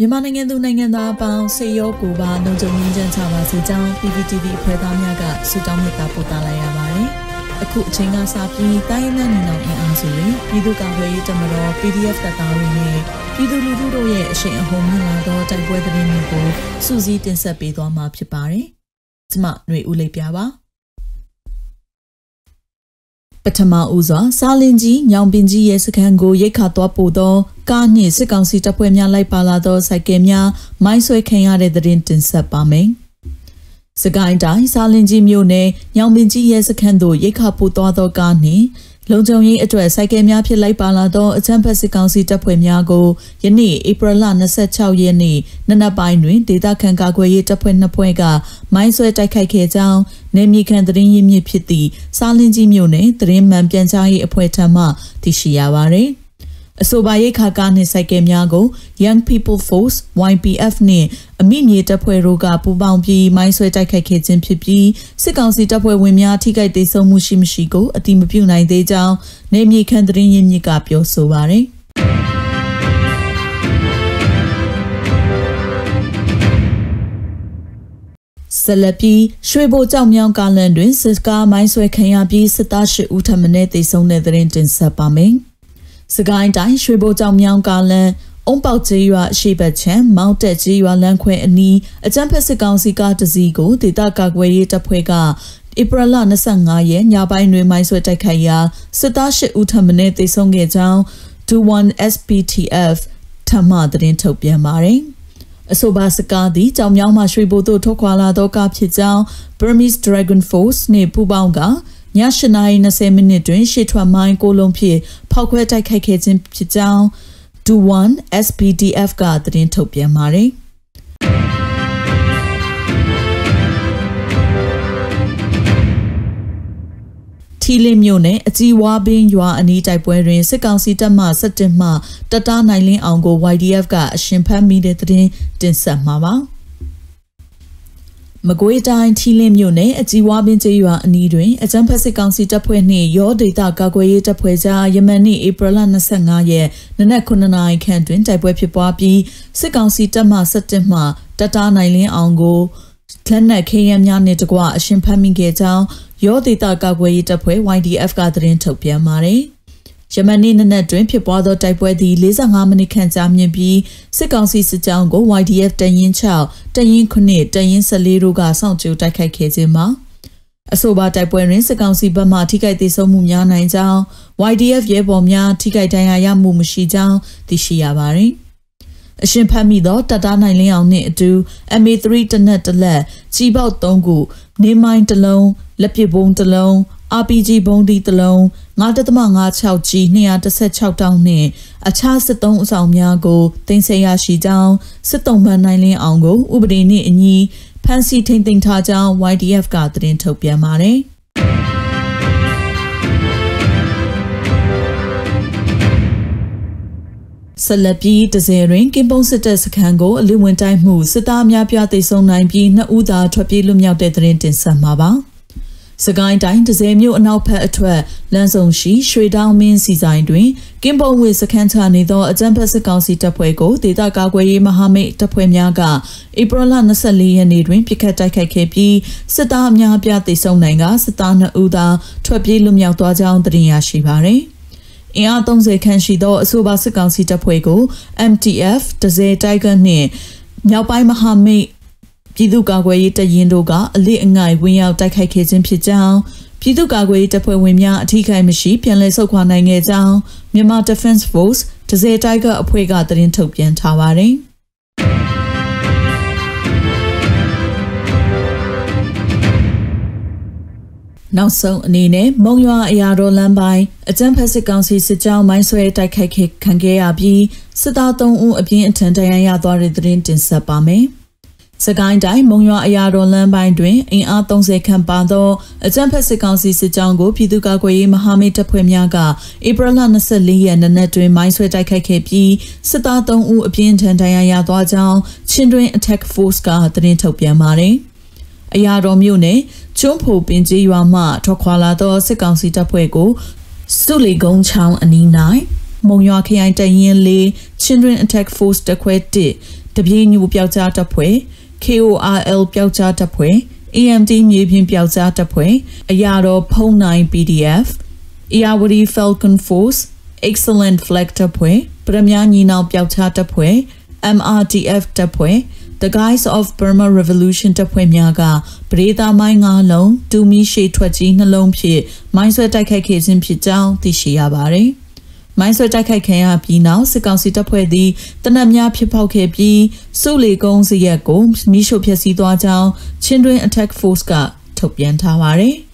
မြန်မာနိုင်ငံသူနိုင်ငံသားအပေါင်းစေရောကိုပါလုံခြုံရေးချမ်းချပါစေကြောင်း PPTV အဖွဲ့သားများကဆုတောင်းမေတ္တာပို့သလိုက်ရပါတယ်။အခုအချိန်ကစပြီးတိုင်းနဲ့နေအောင်အင်အားစုတွေပြည်သူ့ကာကွယ်ရေးတပ်မတော် PDF တပ်သားတွေနဲ့ပြည်သူလူထုတို့ရဲ့အရှိန်အဟုန်မြင့်လာသောတိုက်ပွဲသတင်းတွေကိုစူးစီးတင်ဆက်ပေးသွားမှာဖြစ်ပါတယ်။ကျွန်မຫນွေဦးလေးပြပါ။ ပထမဦးစွာစားလင်ကြီးညောင်ပင်ကြီးရဲ့စခန်းကိုရိတ်ခါသွားပို့သောကားနှင့်စစ်ကောင်စီတပ်ဖွဲ့များလိုက်ပါလာသောစိုက်ကယ်များမိုင်းဆွဲခံရတဲ့တဲ့တင်တင်ဆက်ပါမယ်။စကိုင်းတိုင်းစားလင်ကြီးမြို့နယ်ညောင်ပင်ကြီးရဲ့စခန်းသို့ရိတ်ခါပို့သွားသောကားနှင့် လုံခြုံရေးအတွက်စိုက်ကယ်များဖြစ်လိုက်ပါလာသောအချမ်းဖက်စစ်ကောင်စီတပ်ဖွဲ့များကိုယနေ့ဧပြီလ26ရက်နေ့နနက်ပိုင်းတွင်ဒေသခံကာကွယ်ရေးတပ်ဖွဲ့နှစ်ဖွဲ့ကမိုင်းဆွဲတိုက်ခိုက်ခဲ့ကြောင်းနေမြေခံသတင်းရင်းမြစ်ဖြစ်သည့်စားလင်းကြီးမြို့နယ်သတင်းမှန်ပြန်ကြားရေးအဖွဲ့ထံမှသိရှိရပါသည်။ အဆိုပါရိတ်ခါကားနှင့်စိုက်ကယ်များကို Young People Force YPF နှင့်အမိမြေတပ်ဖွဲ့တို့ကပူးပေါင်းပြီးမိုင်းဆွဲတိုက်ခိုက်ခဲ့ခြင်းဖြစ်ပြီးစစ်ကောင်စီတပ်ဖွဲ့ဝင်များထိခိုက်ဒေဆုံးမှုရှိမရှိကိုအတိမပြုနိုင်သေးကြောင်းနေမြေခန့်သတင်းရင်းမြစ်ကပြောဆိုပါရယ်ဆလပီရွှေဘိုကြောင်မြောင်းကားလန်တွင်စစ်ကားမိုင်းဆွဲခံရပြီးစစ်သား၈ဦးထပ်မံတေဆုံးတဲ့တဲ့တင်ဆက်ပါမယ်။ စကိုင်းတိုင်းရွှေဘိုကြောင်မြောင်းကားလန်အုံပေါက်ကျေးရွာအရှိဘချံမောင်းတက်ကျေးရွာလမ်းခွဲအနီးအကြမ်းဖက်စစ်ကောင်စီကတစည်းကိုဒေသကာကွယ်ရေးတပ်ဖွဲ့ကဧပြီလ25ရက်ညပိုင်းတွင်မိုင်းဆွဲတိုက်ခိုက်ရာစစ်သား၈ဦးထပ်မံတေဆုံးခဲ့ကြောင်း 21 SPTF ထမသတင်းထုတ်ပြန်ပါတယ်။အဆိုပါစကားသည်ကြောင်မြောင်းမှရွှေဘိုသို့ထွက်ခွာလာသောကဖြစ်ကြောင်း Burmese Dragon Force နှင့်ပူးပေါင်းကည 8:20မိနစ်တွင်ရှေ့ထွက်မိုင်းကိုလုံးဖြင့်ဖောက်ခွဲတိုက်ခိုက်ခဲ့ခြင်းဖြစ်ကြောင်း Do1 SPDF ကသတင်းထုတ်ပြန်ပါတယ်။ထီလင်းမြို့နယ်အကြီးဝါဘင်းရွာအနီးတိုက်ပွဲတွင်စစ်ကောင်စီတပ်မှ17မှတတနိုင်လင်းအောင်ကို YDF ကအရှင်ဖမ်းမိတဲ့တဲ့တင်ဆက်မှာပါ။ မကွေးတိုင်းထီလင်းမြို့နယ်အကြီးဝါပင်ကျေးရွာအနီးတွင်အကြမ်းဖက်စစ်ကောင်စီတပ်ဖွဲ့နှင့်ရောဒေသကာကွယ်ရေးတပ်ဖွဲ့ကြားယမန်နေ့ဧပြီလ25ရက်နနက်9နာရီခန့်တွင်တိုက်ပွဲဖြစ်ပွားပြီးစစ်ကောင်စီတပ်မှ17မှတတားနိုင်လင်းအောင်ကိုလက်နက်ခေရန်များနှင့်တကွအရှင်ဖမ်းမိခဲ့ကြောင်းရောဒေသကာကွယ်ရေးတပ်ဖွဲ့ YDF ကသတင်းထုတ်ပြန်ပါတယ်။ ယမန်နေ့နနက်တွင်ဖြစ်ပွားသောတိုက်ပွဲသည်45မိနစ်ခန့်ကြာမြင့်ပြီးစစ်ကောင်စီစစ်ကြောင်းကို YDF တရင်6တရင်9တရင်14တို့ကစောင့်ကြိုတိုက်ခိုက်ခဲ့ခြင်းမှာအဆိုပါတိုက်ပွဲတွင်စစ်ကောင်စီဘက်မှထိခိုက်ဒေဆုံးမှုများနိုင်ကြောင်း YDF ရဲဘော်များထိခိုက်ဒဏ်ရာရမှုမရှိကြောင်းသိရှိရပါသည်အရှင်ဖတ်မိသောတတနိုင်လင်းအောင်နှင့်အတူ MA3 တနက်တလက်ကြီးပေါက်3ခုနေမိုင်းတစ်လုံးလက်ပစ်ဘုံတစ်လုံး RPG ဘုံဒီတစ်လုံး9.56 G 216တောင်းနှင့်အခြားစစ်သုံးအဆောင်များကိုတင်ဆက်ရရှိကြောင်းစစ်တုံးမှန်နိုင်လင်းအောင်ကိုဥပဒေနှင့်အညီဖမ်းဆီးထိန်းသိမ်းထားကြောင်း YDF ကသတင်းထုတ်ပြန်ပါတယ်။ဆလပီတစဲတွင်ကင်ပုံစစ်တပ်စခန်းကိုအလူဝင်တိုက်မှုစစ်သားများပြသိဆုံးနိုင်ပြီးနှစ်ဦးသာထွက်ပြေးလွတ်မြောက်တဲ့တဲ့တင်ဆက်မှာပါ။ စကိုင်းတိုင်းဒဇယ်မြို့အနောက်ဘက်အထွက်လမ်းဆောင်ရှိရွှေတောင်မင်းစီဆိုင်တွင်ကင်းပုံဝေစခန်းချနေသောအကြံဖက်စစ်ကောင်စီတပ်ဖွဲ့ကိုဒေသကာကွယ်ရေးမဟာမိတ်တပ်ဖွဲ့များကဧပြီလ24ရက်နေ့တွင်ပြစ်ခတ်တိုက်ခိုက်ခဲ့ပြီးစစ်သားအများပြသိဆုံးနိုင်ကစစ်သား2ဦးသာထွက်ပြေးလွတ်မြောက်သွားကြောင်းသိရရှိပါသည်အင်အား30ခန့်ရှိသောအဆိုပါစစ်ကောင်စီတပ်ဖွဲ့ကို MTF ဒဇယ်တိုက်ဂန်နှင့်မြောက်ပိုင်းမဟာမိတ် ပြည်သူ့ကာကွယ်ရေးတပ်ရင်းတို့ကအလစ်အငိုက်ဝင်ရောက်တိုက်ခိုက်ခဲ့ခြင်းဖြစ်ကြောင်းပြည်သူ့ကာကွယ်ရေးတပ်ဖွဲ့ဝင်များအထိခိုက်မရှိပြန်လည်ဆုတ်ခွာနိုင်ခဲ့ကြောင်းမြန်မာ Defense Force ဒဇယ်တိုက်ကအဖွဲကသတင်းထုတ်ပြန်ထားပါတယ်။နောက်ဆုံးအနေနဲ့မုံရွာအရာတော်လမ်းပိုင်းအကြံဖက်စစ်ကောင်စီစစ်ကြောင်းမိုင်းဆွဲတိုက်ခိုက်ခံခဲ့ရပြီးစစ်သား3ဦးအပြင်းအထန်ဒဏ်ရာရသွားတဲ့သတင်းတင်ဆက်ပါမယ်။ စကိုင်းတိုင်းမုံရွာအရာတော်လမ်းပိုင်းတွင်အင်အား30ခန့်ပါသောအကြံဖက်စစ်ကောင်စီစစ်ကြောင်းကိုပြည်သူ့ကာကွယ်ရေးမဟာမိတ်တပ်ဖွဲ့များကဧပြီလ24ရက်နေ့နက်တွင်မိုင်းဆွဲတိုက်ခိုက်ခဲ့ပြီးစစ်သား3ဦးအပြင်းထန်ဒဏ်ရာရသွားကြောင်းချင်းတွင် Attack Force ကသတင်းထုတ်ပြန်ပါတယ်။အရာတော်မြို့နယ်ကျွန်းဖိုပင်ကြီးရွာမှထွက်ခွာလာသောစစ်ကောင်စီတပ်ဖွဲ့ကိုစုလီကုန်းချောင်းအနီး၌မုံရွာခရိုင်တရင်လေး Children Attack Force တခွဲ1တပြေးညူပျောက်ကြားတပ်ဖွဲ့ KORL ပျောက်ကြားတပ်ဖွဲ့ EMT မြေပြင်ပျောက်ကြားတပ်ဖွဲ့အရာတော်ဖုံးနိုင် PDF Iawari Falcon Force Excellent Flag တပ်ဖွဲ့ပရမညာညီနောင်ပျောက်ကြားတပ်ဖွဲ့ MRTF တပ်ဖွဲ့ The Guys of Burma Revolution တပ်ဖွဲ့များကပရိသာမိုင်း၅လုံးတူမီရှေထွက်ကြီးနှလုံးဖြင့်မိုင်းဆွဲတိုက်ခိုက်ခဲ့ခြင်းဖြစ်ကြောင်းသိရှိရပါတယ်။ မိုင်းဆွဲတိုက်ခိုက်ခံရပြီးနောက်စစ်ကောင်စီတပ်ဖွဲ့သည်တနက်များဖြစ်ပေါက်ခဲ့ပြီးစုလီကုန်းစရက်ကိုမိရှို့ဖျက်ဆီးသွားကြောင်းချင်းတွင် Attack Force ကထုတ်ပြန်ထားပါတယ်။